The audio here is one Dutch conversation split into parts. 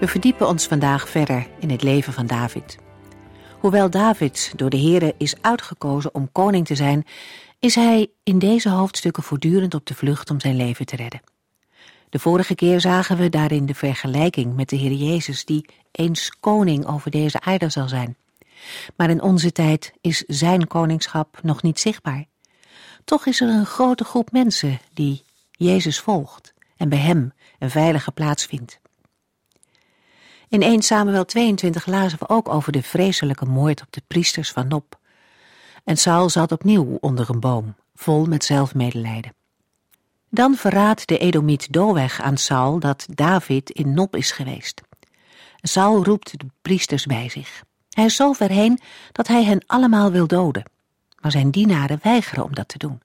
We verdiepen ons vandaag verder in het leven van David. Hoewel David door de Here is uitgekozen om koning te zijn, is hij in deze hoofdstukken voortdurend op de vlucht om zijn leven te redden. De vorige keer zagen we daarin de vergelijking met de Heer Jezus, die eens koning over deze aarde zal zijn. Maar in onze tijd is zijn koningschap nog niet zichtbaar. Toch is er een grote groep mensen die Jezus volgt en bij hem een veilige plaats vindt. In 1 Samuel 22 lazen we ook over de vreselijke moord op de priesters van Nop. En Saul zat opnieuw onder een boom, vol met zelfmedelijden. Dan verraadt de Edomiet Doeg aan Saul dat David in Nop is geweest. Saul roept de priesters bij zich. Hij is zo ver heen dat hij hen allemaal wil doden. Maar zijn dienaren weigeren om dat te doen.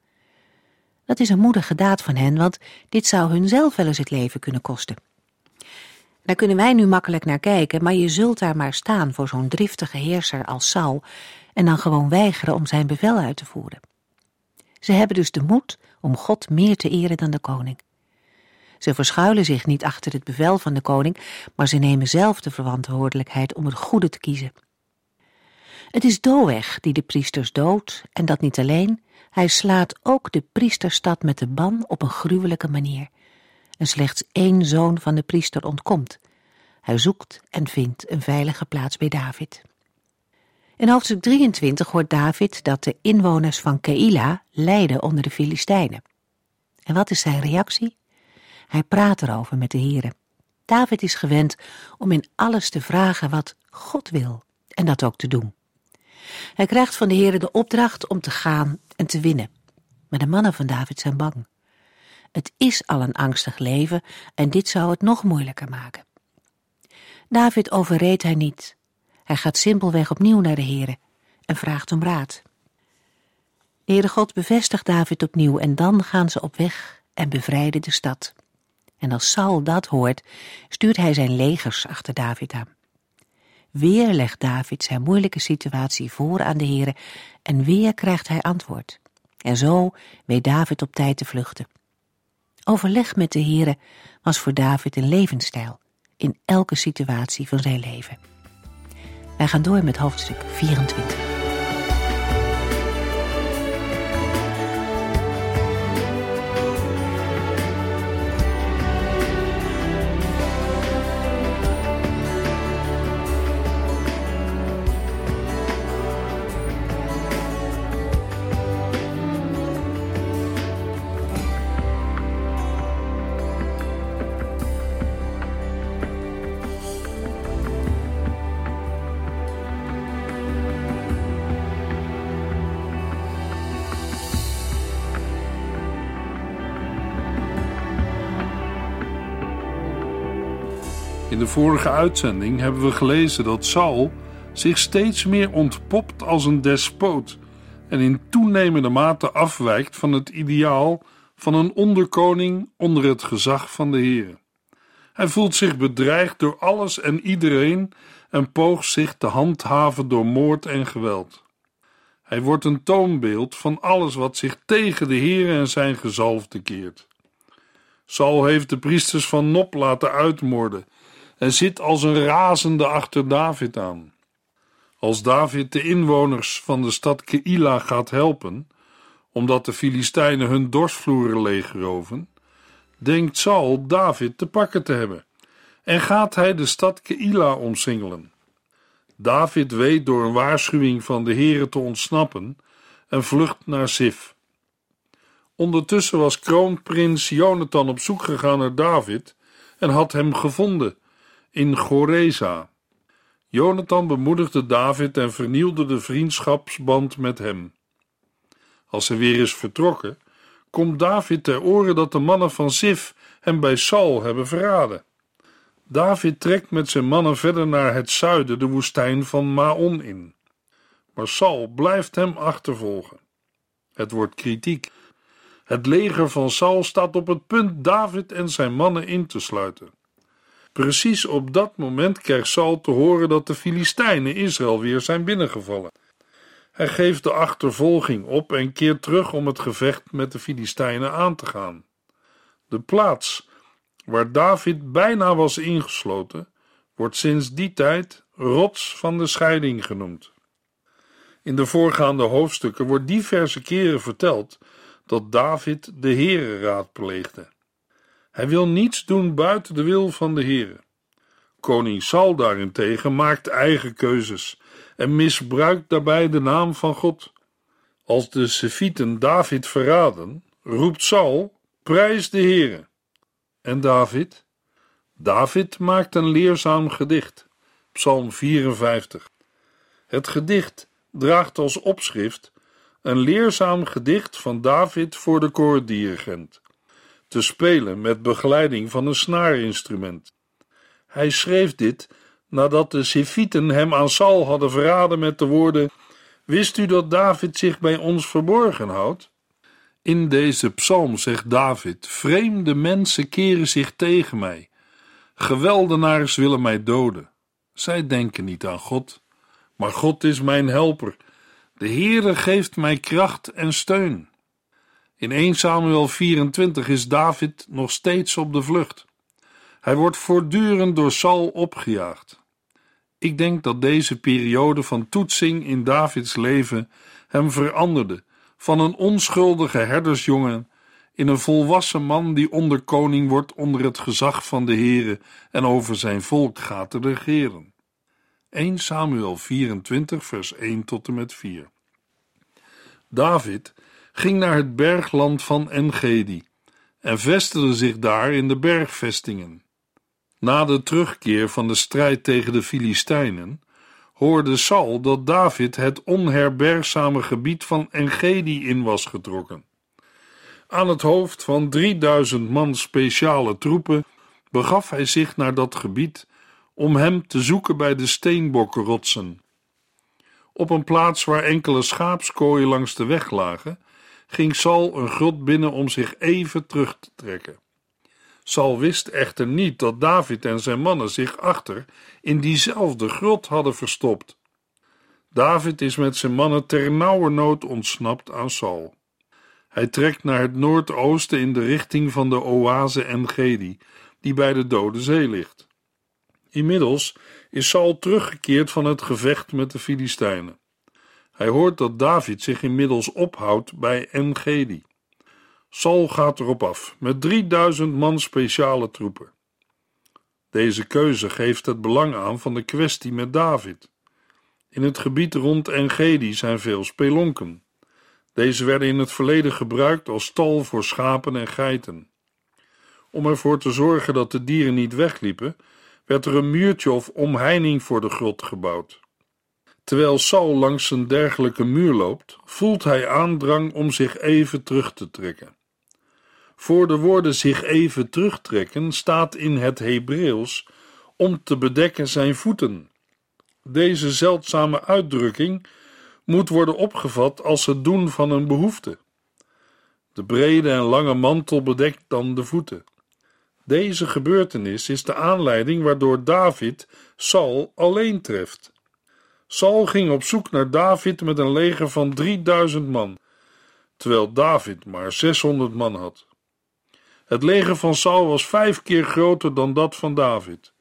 Dat is een moedige daad van hen, want dit zou hun zelf wel eens het leven kunnen kosten. Daar kunnen wij nu makkelijk naar kijken, maar je zult daar maar staan voor zo'n driftige heerser als Saul en dan gewoon weigeren om zijn bevel uit te voeren. Ze hebben dus de moed om God meer te eren dan de koning. Ze verschuilen zich niet achter het bevel van de koning, maar ze nemen zelf de verantwoordelijkheid om het goede te kiezen. Het is Doeg die de priesters doodt, en dat niet alleen, hij slaat ook de priesterstad met de ban op een gruwelijke manier en slechts één zoon van de priester ontkomt. Hij zoekt en vindt een veilige plaats bij David. In hoofdstuk 23 hoort David dat de inwoners van Keila lijden onder de Filistijnen. En wat is zijn reactie? Hij praat erover met de heren. David is gewend om in alles te vragen wat God wil en dat ook te doen. Hij krijgt van de heren de opdracht om te gaan en te winnen. Maar de mannen van David zijn bang. Het is al een angstig leven en dit zou het nog moeilijker maken. David overreedt hij niet. Hij gaat simpelweg opnieuw naar de Heere en vraagt om raad. De Heere God bevestigt David opnieuw en dan gaan ze op weg en bevrijden de stad. En als Saul dat hoort, stuurt hij zijn legers achter David aan. Weer legt David zijn moeilijke situatie voor aan de Heere en weer krijgt hij antwoord. En zo weet David op tijd te vluchten. Overleg met de Heere was voor David een levensstijl in elke situatie van zijn leven. Wij gaan door met hoofdstuk 24. In de vorige uitzending hebben we gelezen dat Saul zich steeds meer ontpopt als een despoot en in toenemende mate afwijkt van het ideaal van een onderkoning onder het gezag van de Heer. Hij voelt zich bedreigd door alles en iedereen en poogt zich te handhaven door moord en geweld. Hij wordt een toonbeeld van alles wat zich tegen de Heer en zijn gezalfde keert. Saul heeft de priesters van Nop laten uitmoorden en zit als een razende achter David aan. Als David de inwoners van de stad Keila gaat helpen, omdat de Filistijnen hun dorsvloeren leegroven, denkt Saul David te pakken te hebben en gaat hij de stad Keila omsingelen. David weet door een waarschuwing van de Heere te ontsnappen en vlucht naar Sif. Ondertussen was kroonprins Jonathan op zoek gegaan naar David en had hem gevonden in Goreza. Jonathan bemoedigde David en vernielde de vriendschapsband met hem. Als hij weer is vertrokken, komt David ter oren dat de mannen van Sif hem bij Saul hebben verraden. David trekt met zijn mannen verder naar het zuiden de woestijn van Maon in. Maar Saul blijft hem achtervolgen. Het wordt kritiek. Het leger van Saul staat op het punt David en zijn mannen in te sluiten. Precies op dat moment krijgt Saul te horen dat de Filistijnen Israël weer zijn binnengevallen. Hij geeft de achtervolging op en keert terug om het gevecht met de Filistijnen aan te gaan. De plaats waar David bijna was ingesloten, wordt sinds die tijd rots van de scheiding genoemd. In de voorgaande hoofdstukken wordt diverse keren verteld dat David de Heere raadpleegde. Hij wil niets doen buiten de wil van de Heere. Koning Saul daarentegen maakt eigen keuzes en misbruikt daarbij de naam van God. Als de Sefieten David verraden, roept Saul: Prijs de Heere. En David? David maakt een leerzaam gedicht. Psalm 54. Het gedicht draagt als opschrift een leerzaam gedicht van David voor de koordirigent, te spelen met begeleiding van een snaarinstrument. Hij schreef dit nadat de Sifieten hem aan Saul hadden verraden met de woorden: Wist u dat David zich bij ons verborgen houdt? In deze psalm zegt David: Vreemde mensen keren zich tegen mij. Geweldenaars willen mij doden. Zij denken niet aan God, maar God is mijn helper. De Heere geeft mij kracht en steun. In 1 Samuel 24 is David nog steeds op de vlucht. Hij wordt voortdurend door Saul opgejaagd. Ik denk dat deze periode van toetsing in Davids leven hem veranderde van een onschuldige herdersjongen in een volwassen man die onder koning wordt onder het gezag van de Heere en over zijn volk gaat te regeren. 1 Samuel 24 vers 1 tot en met 4 David ging naar het bergland van Engedi en vestigde zich daar in de bergvestingen. Na de terugkeer van de strijd tegen de Filistijnen hoorde Saul dat David het onherbergzame gebied van Engedi in was getrokken. Aan het hoofd van 3000 man speciale troepen begaf hij zich naar dat gebied om hem te zoeken bij de steenbokkenrotsen. Op een plaats waar enkele schaapskooien langs de weg lagen, ging Saul een grot binnen om zich even terug te trekken. Saul wist echter niet dat David en zijn mannen zich achter in diezelfde grot hadden verstopt. David is met zijn mannen ter nood ontsnapt aan Saul. Hij trekt naar het noordoosten in de richting van de oase Engedi, die bij de Dode Zee ligt. Inmiddels is Saul teruggekeerd van het gevecht met de Filistijnen. Hij hoort dat David zich inmiddels ophoudt bij Engedi. Saul gaat erop af met 3000 man speciale troepen. Deze keuze geeft het belang aan van de kwestie met David. In het gebied rond Engedi zijn veel spelonken. Deze werden in het verleden gebruikt als stal voor schapen en geiten. Om ervoor te zorgen dat de dieren niet wegliepen, werd er een muurtje of omheining voor de grot gebouwd. Terwijl Saul langs een dergelijke muur loopt, voelt hij aandrang om zich even terug te trekken. Voor de woorden zich even terugtrekken staat in het Hebreeuws om te bedekken zijn voeten. Deze zeldzame uitdrukking moet worden opgevat als het doen van een behoefte. De brede en lange mantel bedekt dan de voeten. Deze gebeurtenis is de aanleiding waardoor David Saul alleen treft. Saul ging op zoek naar David met een leger van 3000 man, terwijl David maar 600 man had. Het leger van Saul was vijf keer groter dan dat van David.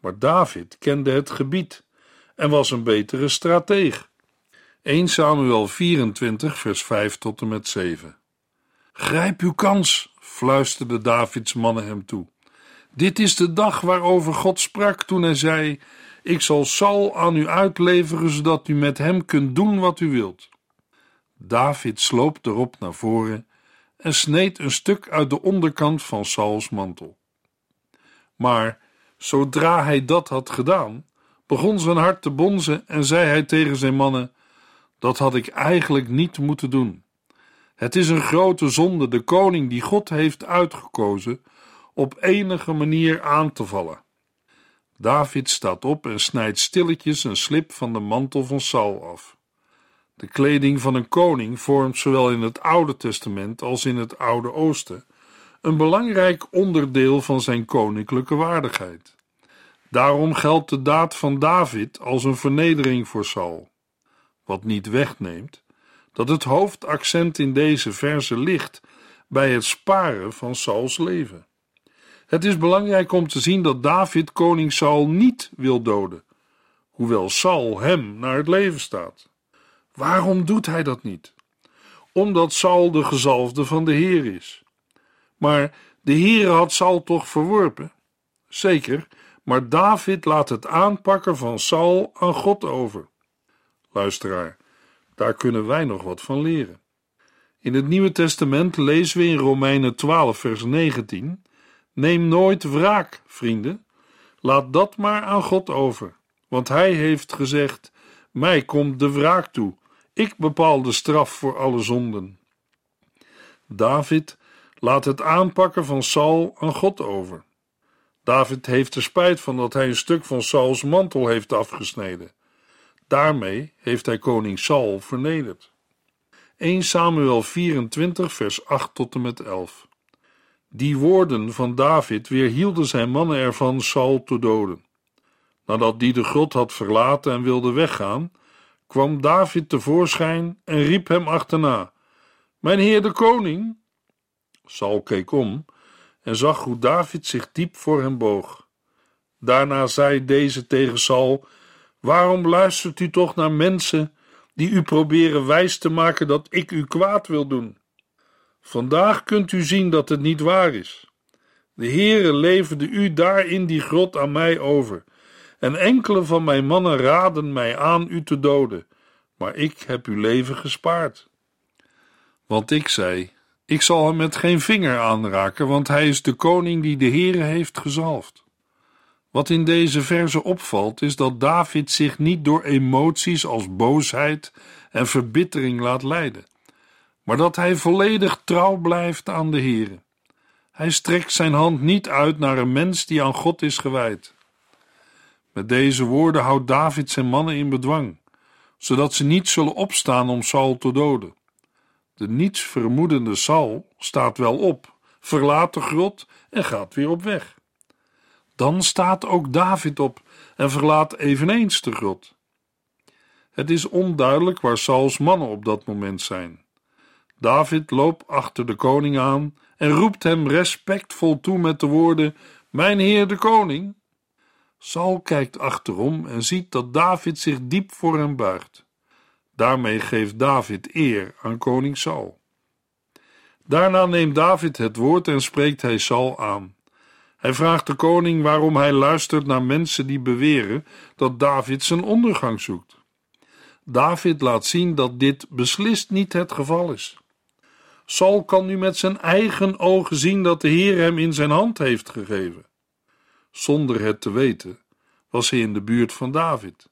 Maar David kende het gebied en was een betere strateeg. 1 Samuel 24, vers 5 tot en met 7. Grijp uw kans, fluisterde Davids mannen hem toe. Dit is de dag waarover God sprak toen hij zei: Ik zal Saul aan u uitleveren, zodat u met hem kunt doen wat u wilt. David sloop erop naar voren en sneed een stuk uit de onderkant van Sauls mantel. Maar zodra hij dat had gedaan, begon zijn hart te bonzen en zei hij tegen zijn mannen: Dat had ik eigenlijk niet moeten doen. Het is een grote zonde de koning die God heeft uitgekozen op enige manier aan te vallen. David staat op en snijdt stilletjes een slip van de mantel van Saul af. De kleding van een koning vormt zowel in het Oude Testament als in het Oude Oosten een belangrijk onderdeel van zijn koninklijke waardigheid. Daarom geldt de daad van David als een vernedering voor Saul, wat niet wegneemt dat het hoofdaccent in deze verse ligt bij het sparen van Sauls leven. Het is belangrijk om te zien dat David koning Saul niet wil doden, hoewel Saul hem naar het leven staat. Waarom doet hij dat niet? Omdat Saul de gezalfde van de Heer is. Maar de Heer had Saul toch verworpen? Zeker, maar David laat het aanpakken van Saul aan God over. Luisteraar, daar kunnen wij nog wat van leren. In het Nieuwe Testament lezen we in Romeinen 12, vers 19: Neem nooit wraak, vrienden. Laat dat maar aan God over. Want Hij heeft gezegd: Mij komt de wraak toe. Ik bepaal de straf voor alle zonden. David laat het aanpakken van Saul aan God over. David heeft er spijt van dat hij een stuk van Sauls mantel heeft afgesneden. Daarmee heeft hij koning Saul vernederd. 1 Samuel 24, vers 8 tot en met 11. Die woorden van David weerhielden zijn mannen ervan Saul te doden. Nadat die de grot had verlaten en wilde weggaan, kwam David tevoorschijn en riep hem achterna: Mijn heer de koning! Saul keek om en zag hoe David zich diep voor hem boog. Daarna zei deze tegen Saul: Waarom luistert u toch naar mensen die u proberen wijs te maken dat ik u kwaad wil doen? Vandaag kunt u zien dat het niet waar is. De Heere leverde u daar in die grot aan mij over, en enkele van mijn mannen raden mij aan u te doden, maar ik heb uw leven gespaard. Want ik zei: Ik zal hem met geen vinger aanraken, want hij is de koning die de Heere heeft gezalfd. Wat in deze verse opvalt, is dat David zich niet door emoties als boosheid en verbittering laat leiden, maar dat hij volledig trouw blijft aan de Heere. Hij strekt zijn hand niet uit naar een mens die aan God is gewijd. Met deze woorden houdt David zijn mannen in bedwang, zodat ze niet zullen opstaan om Saul te doden. De niets vermoedende Saul staat wel op, verlaat de grot en gaat weer op weg. Dan staat ook David op en verlaat eveneens de grot. Het is onduidelijk waar Sauls mannen op dat moment zijn. David loopt achter de koning aan en roept hem respectvol toe met de woorden: Mijn heer de koning. Saul kijkt achterom en ziet dat David zich diep voor hem buigt. Daarmee geeft David eer aan koning Saul. Daarna neemt David het woord en spreekt hij Saul aan. Hij vraagt de koning waarom hij luistert naar mensen die beweren dat David zijn ondergang zoekt. David laat zien dat dit beslist niet het geval is. Saul kan nu met zijn eigen ogen zien dat de Heer hem in zijn hand heeft gegeven. Zonder het te weten was hij in de buurt van David.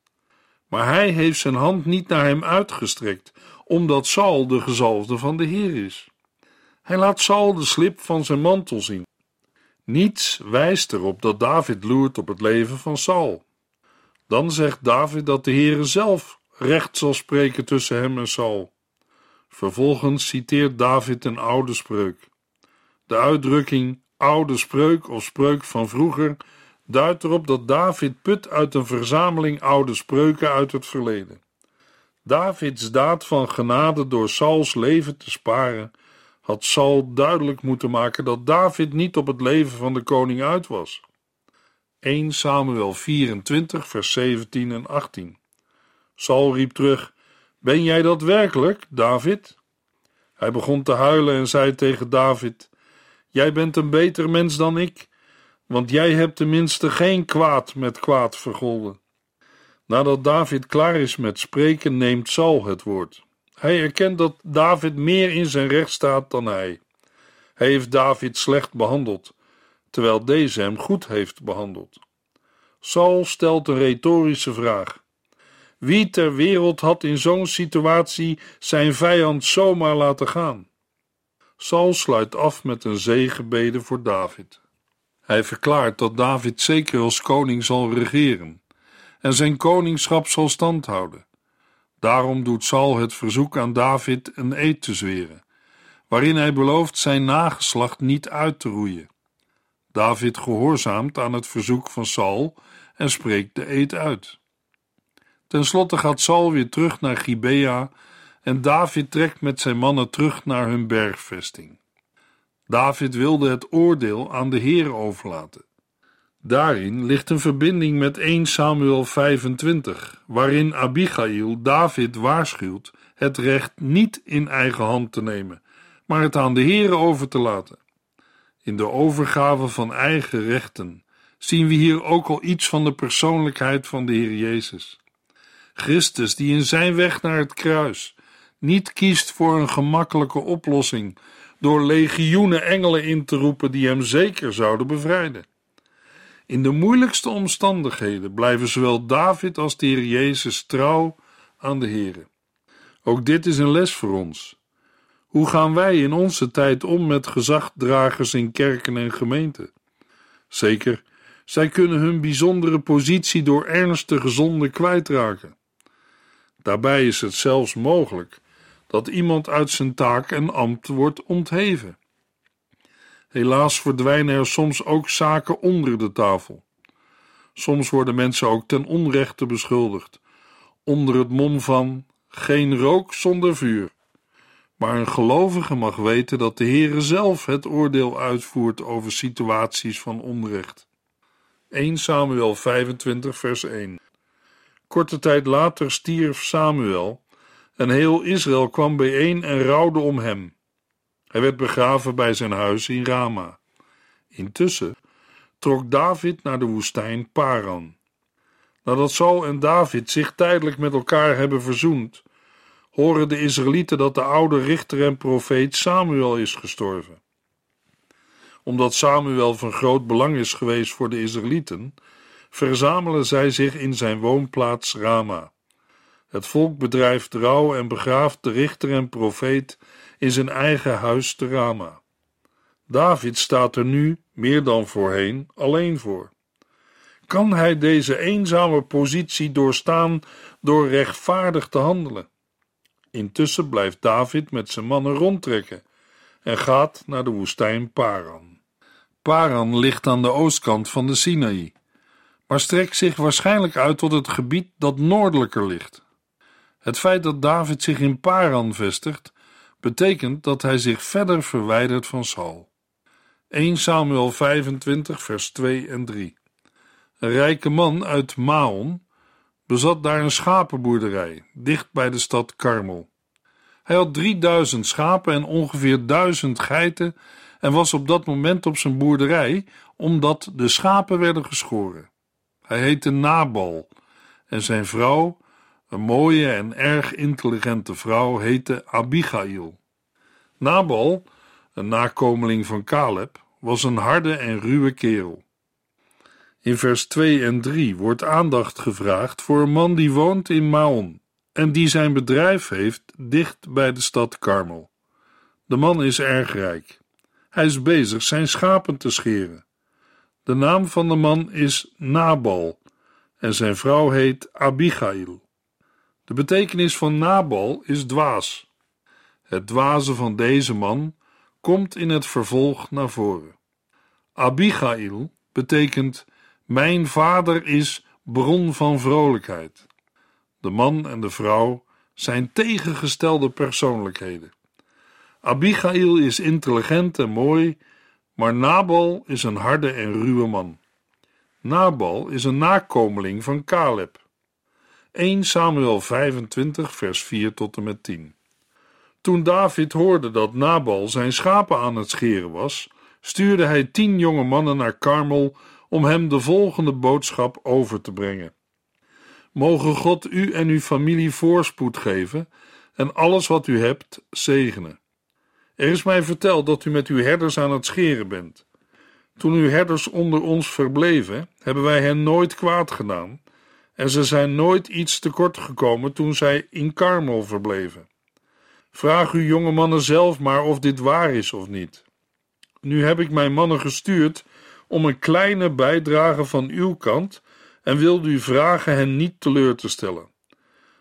Maar hij heeft zijn hand niet naar hem uitgestrekt, omdat Saul de gezalfde van de Heer is. Hij laat Saul de slip van zijn mantel zien. Niets wijst erop dat David loert op het leven van Saul. Dan zegt David dat de Heere zelf recht zal spreken tussen hem en Saul. Vervolgens citeert David een oude spreuk. De uitdrukking oude spreuk of spreuk van vroeger duidt erop dat David put uit een verzameling oude spreuken uit het verleden. Davids daad van genade door Sauls leven te sparen had Saul duidelijk moeten maken dat David niet op het leven van de koning uit was. 1 Samuel 24, vers 17 en 18. Saul riep terug: Ben jij dat werkelijk, David? Hij begon te huilen en zei tegen David: Jij bent een beter mens dan ik, want jij hebt tenminste geen kwaad met kwaad vergolden. Nadat David klaar is met spreken, neemt Saul het woord. Hij erkent dat David meer in zijn recht staat dan hij. Hij heeft David slecht behandeld, terwijl deze hem goed heeft behandeld. Saul stelt een retorische vraag. Wie ter wereld had in zo'n situatie zijn vijand zomaar laten gaan? Saul sluit af met een zegenbede voor David. Hij verklaart dat David zeker als koning zal regeren en zijn koningschap zal standhouden. Daarom doet Saul het verzoek aan David een eed te zweren, waarin hij belooft zijn nageslacht niet uit te roeien. David gehoorzaamt aan het verzoek van Saul en spreekt de eed uit. Ten slotte gaat Saul weer terug naar Gibea en David trekt met zijn mannen terug naar hun bergvesting. David wilde het oordeel aan de Heer overlaten. Daarin ligt een verbinding met 1 Samuel 25, waarin Abigail David waarschuwt het recht niet in eigen hand te nemen, maar het aan de Heer over te laten. In de overgave van eigen rechten zien we hier ook al iets van de persoonlijkheid van de Heer Jezus. Christus, die in zijn weg naar het kruis niet kiest voor een gemakkelijke oplossing door legioenen engelen in te roepen die hem zeker zouden bevrijden. In de moeilijkste omstandigheden blijven zowel David als de Heer Jezus trouw aan de Heer. Ook dit is een les voor ons. Hoe gaan wij in onze tijd om met gezagdragers in kerken en gemeenten? Zeker, zij kunnen hun bijzondere positie door ernstige zonde kwijtraken. Daarbij is het zelfs mogelijk dat iemand uit zijn taak en ambt wordt ontheven. Helaas verdwijnen er soms ook zaken onder de tafel. Soms worden mensen ook ten onrechte beschuldigd, onder het mom van geen rook zonder vuur. Maar een gelovige mag weten dat de Heere zelf het oordeel uitvoert over situaties van onrecht. 1 Samuel 25 vers 1 Korte tijd later stierf Samuel en heel Israël kwam bijeen en rouwde om hem. Hij werd begraven bij zijn huis in Rama. Intussen trok David naar de woestijn Paran. Nadat Saul en David zich tijdelijk met elkaar hebben verzoend, horen de Israëlieten dat de oude richter en profeet Samuel is gestorven. Omdat Samuel van groot belang is geweest voor de Israëlieten, verzamelen zij zich in zijn woonplaats Rama. Het volk bedrijft rouw en begraaft de richter en profeet in zijn eigen huis te Rama. David staat er nu, meer dan voorheen, alleen voor. Kan hij deze eenzame positie doorstaan door rechtvaardig te handelen? Intussen blijft David met zijn mannen rondtrekken en gaat naar de woestijn Paran. Paran ligt aan de oostkant van de Sinaï, maar strekt zich waarschijnlijk uit tot het gebied dat noordelijker ligt. Het feit dat David zich in Paran vestigt, betekent dat hij zich verder verwijdert van Saul. 1 Samuel 25, vers 2 en 3. Een rijke man uit Maon bezat daar een schapenboerderij, dicht bij de stad Karmel. Hij had 3000 schapen en ongeveer 1000 geiten en was op dat moment op zijn boerderij omdat de schapen werden geschoren. Hij heette Nabal en zijn vrouw een mooie en erg intelligente vrouw heette Abigail. Nabal, een nakomeling van Caleb, was een harde en ruwe kerel. In vers 2 en 3 wordt aandacht gevraagd voor een man die woont in Maon en die zijn bedrijf heeft dicht bij de stad Karmel. De man is erg rijk. Hij is bezig zijn schapen te scheren. De naam van de man is Nabal en zijn vrouw heet Abigail. De betekenis van Nabal is dwaas. Het dwaze van deze man komt in het vervolg naar voren. Abigail betekent: Mijn vader is bron van vrolijkheid. De man en de vrouw zijn tegengestelde persoonlijkheden. Abigail is intelligent en mooi, maar Nabal is een harde en ruwe man. Nabal is een nakomeling van Caleb. 1 Samuel 25, vers 4 tot en met 10. Toen David hoorde dat Nabal zijn schapen aan het scheren was, stuurde hij tien jonge mannen naar Karmel om hem de volgende boodschap over te brengen. Mogen God u en uw familie voorspoed geven en alles wat u hebt zegenen. Er is mij verteld dat u met uw herders aan het scheren bent. Toen uw herders onder ons verbleven, hebben wij hen nooit kwaad gedaan en ze zijn nooit iets tekort gekomen toen zij in Karmel verbleven. Vraag uw jonge mannen zelf maar of dit waar is of niet. Nu heb ik mijn mannen gestuurd om een kleine bijdrage van uw kant en wilde u vragen hen niet teleur te stellen.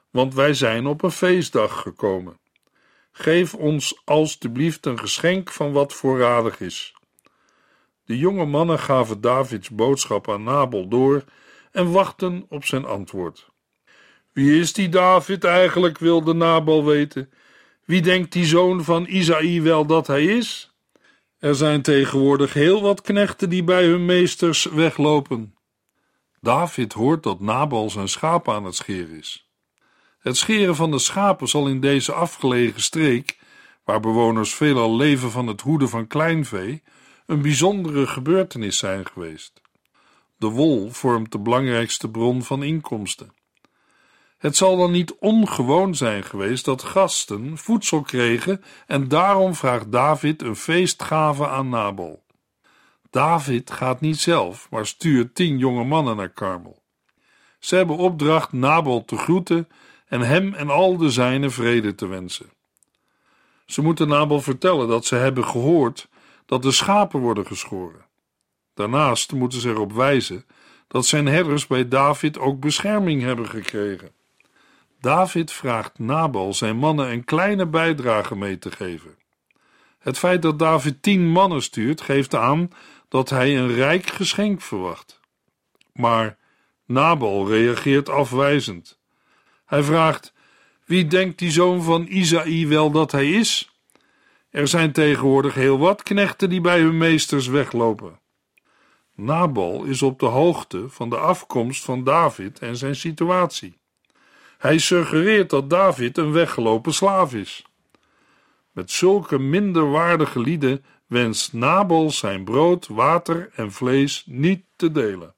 Want wij zijn op een feestdag gekomen. Geef ons alstublieft een geschenk van wat voorradig is. De jonge mannen gaven Davids boodschap aan Nabal door en wachten op zijn antwoord. Wie is die David eigenlijk, wilde Nabal weten. Wie denkt die zoon van Isaï wel dat hij is? Er zijn tegenwoordig heel wat knechten die bij hun meesters weglopen. David hoort dat Nabal zijn schapen aan het scheren is. Het scheren van de schapen zal in deze afgelegen streek, waar bewoners veelal leven van het hoeden van kleinvee, een bijzondere gebeurtenis zijn geweest. De wol vormt de belangrijkste bron van inkomsten. Het zal dan niet ongewoon zijn geweest dat gasten voedsel kregen en daarom vraagt David een feestgave aan Nabal. David gaat niet zelf, maar stuurt tien jonge mannen naar Karmel. Ze hebben opdracht Nabal te groeten en hem en al de zijnen vrede te wensen. Ze moeten Nabal vertellen dat ze hebben gehoord dat de schapen worden geschoren. Daarnaast moeten ze erop wijzen dat zijn herders bij David ook bescherming hebben gekregen. David vraagt Nabal zijn mannen een kleine bijdrage mee te geven. Het feit dat David tien mannen stuurt, geeft aan dat hij een rijk geschenk verwacht. Maar Nabal reageert afwijzend. Hij vraagt: Wie denkt die zoon van Isaï wel dat hij is? Er zijn tegenwoordig heel wat knechten die bij hun meesters weglopen. Nabal is op de hoogte van de afkomst van David en zijn situatie. Hij suggereert dat David een weggelopen slaaf is. Met zulke minderwaardige lieden wenst Nabal zijn brood, water en vlees niet te delen.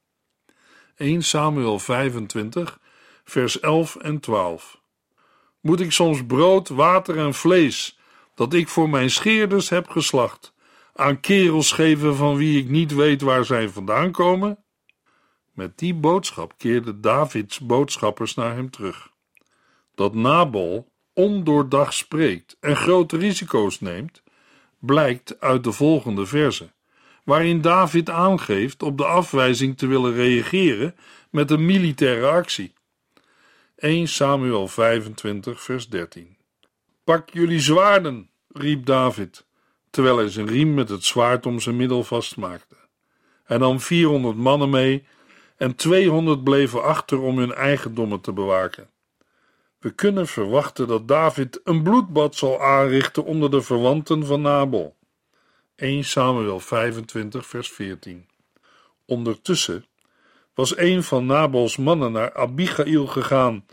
1 Samuel 25, vers 11 en 12. Moet ik soms brood, water en vlees, dat ik voor mijn scheerders heb geslacht, aan kerels geven van wie ik niet weet waar zij vandaan komen? Met die boodschap keerden Davids boodschappers naar hem terug. Dat Nabal ondoordacht spreekt en grote risico's neemt, blijkt uit de volgende verse, waarin David aangeeft op de afwijzing te willen reageren met een militaire actie. 1 Samuel 25, vers 13. Pak jullie zwaarden, riep David, terwijl hij zijn riem met het zwaard om zijn middel vastmaakte. Hij nam 400 mannen mee en 200 bleven achter om hun eigendommen te bewaken. We kunnen verwachten dat David een bloedbad zal aanrichten onder de verwanten van Nabal. 1 Samuel 25, vers 14. Ondertussen was een van Nabals mannen naar Abigail gegaan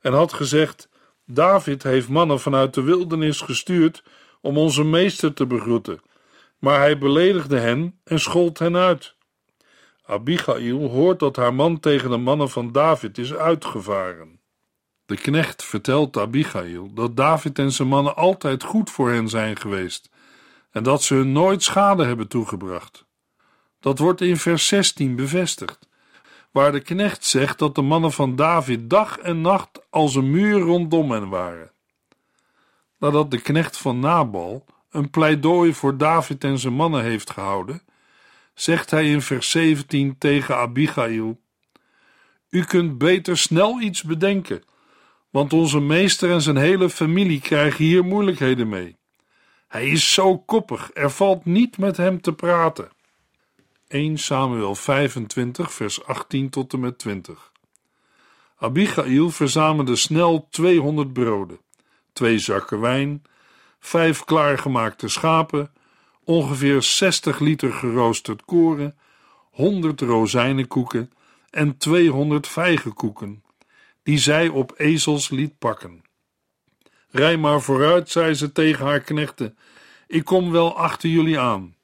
en had gezegd: David heeft mannen vanuit de wildernis gestuurd om onze meester te begroeten, maar hij beledigde hen en schold hen uit. Abigail hoort dat haar man tegen de mannen van David is uitgevaren. De knecht vertelt Abigail dat David en zijn mannen altijd goed voor hen zijn geweest en dat ze hun nooit schade hebben toegebracht. Dat wordt in vers 16 bevestigd, waar de knecht zegt dat de mannen van David dag en nacht als een muur rondom hen waren. Nadat de knecht van Nabal een pleidooi voor David en zijn mannen heeft gehouden, zegt hij in vers 17 tegen Abigail: U kunt beter snel iets bedenken want onze meester en zijn hele familie krijgen hier moeilijkheden mee. Hij is zo koppig, er valt niet met hem te praten. 1 Samuel 25, vers 18 tot en met 20. Abigail verzamelde snel 200 broden, twee zakken wijn, vijf klaargemaakte schapen, ongeveer 60 liter geroosterd koren, 100 rozijnenkoeken en 200 vijgenkoeken die zij op ezels liet pakken. Rij maar vooruit, zei ze tegen haar knechten, ik kom wel achter jullie aan.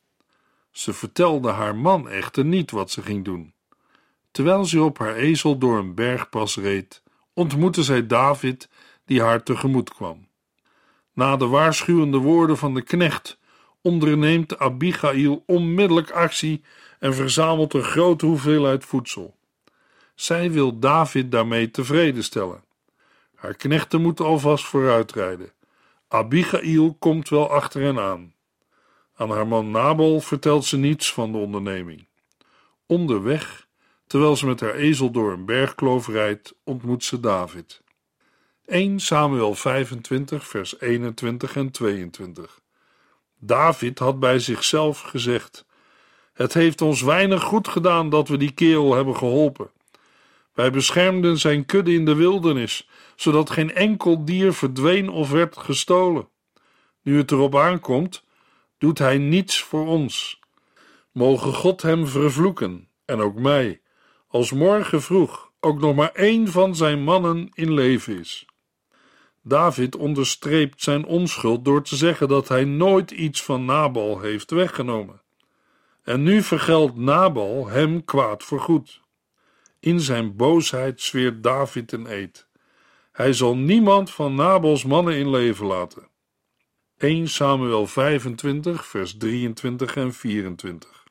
Ze vertelde haar man echter niet wat ze ging doen. Terwijl ze op haar ezel door een bergpas reed, ontmoette zij David, die haar tegemoet kwam. Na de waarschuwende woorden van de knecht onderneemt Abigail onmiddellijk actie en verzamelt een grote hoeveelheid voedsel. Zij wil David daarmee tevreden stellen. Haar knechten moeten alvast vooruitrijden. Abigail komt wel achter hen aan. Aan haar man Nabal vertelt ze niets van de onderneming. Onderweg, terwijl ze met haar ezel door een bergkloof rijdt, ontmoet ze David. 1 Samuel 25, vers 21 en 22. David had bij zichzelf gezegd: Het heeft ons weinig goed gedaan dat we die kerel hebben geholpen. Wij beschermden zijn kudde in de wildernis, zodat geen enkel dier verdween of werd gestolen. Nu het erop aankomt, doet hij niets voor ons. Mogen God hem vervloeken, en ook mij, als morgen vroeg ook nog maar één van zijn mannen in leven is. David onderstreept zijn onschuld door te zeggen dat hij nooit iets van Nabal heeft weggenomen. En nu vergeldt Nabal hem kwaad voor goed. In zijn boosheid zweert David een eed. Hij zal niemand van Nabals mannen in leven laten. 1 Samuel 25, vers 23 en 24.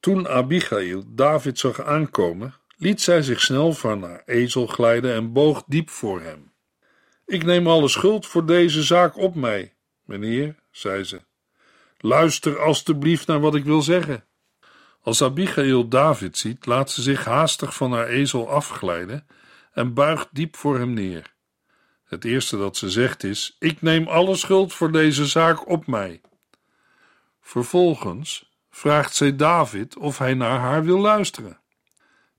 Toen Abigail David zag aankomen, liet zij zich snel van haar ezel glijden en boog diep voor hem. Ik neem alle schuld voor deze zaak op mij, meneer, zei ze. Luister alstublieft naar wat ik wil zeggen. Als Abigail David ziet, laat ze zich haastig van haar ezel afglijden en buigt diep voor hem neer. Het eerste dat ze zegt is: Ik neem alle schuld voor deze zaak op mij. Vervolgens vraagt zij David of hij naar haar wil luisteren.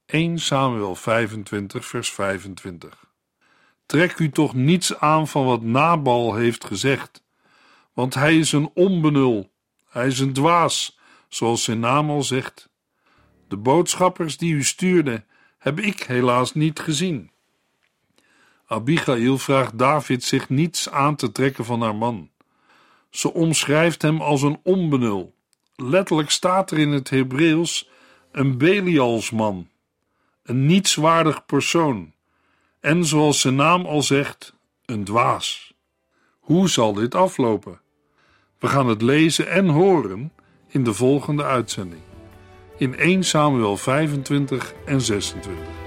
1 Samuel 25, vers 25. Trek u toch niets aan van wat Nabal heeft gezegd, want hij is een onbenul, hij is een dwaas, zoals zijn naam al zegt. De boodschappers die u stuurde, heb ik helaas niet gezien. Abigail vraagt David zich niets aan te trekken van haar man. Ze omschrijft hem als een onbenul. Letterlijk staat er in het Hebreeuws een Belialsman, een nietswaardig persoon, en zoals zijn naam al zegt, een dwaas. Hoe zal dit aflopen? We gaan het lezen en horen in de volgende uitzending. In 1 Samuel 25 en 26.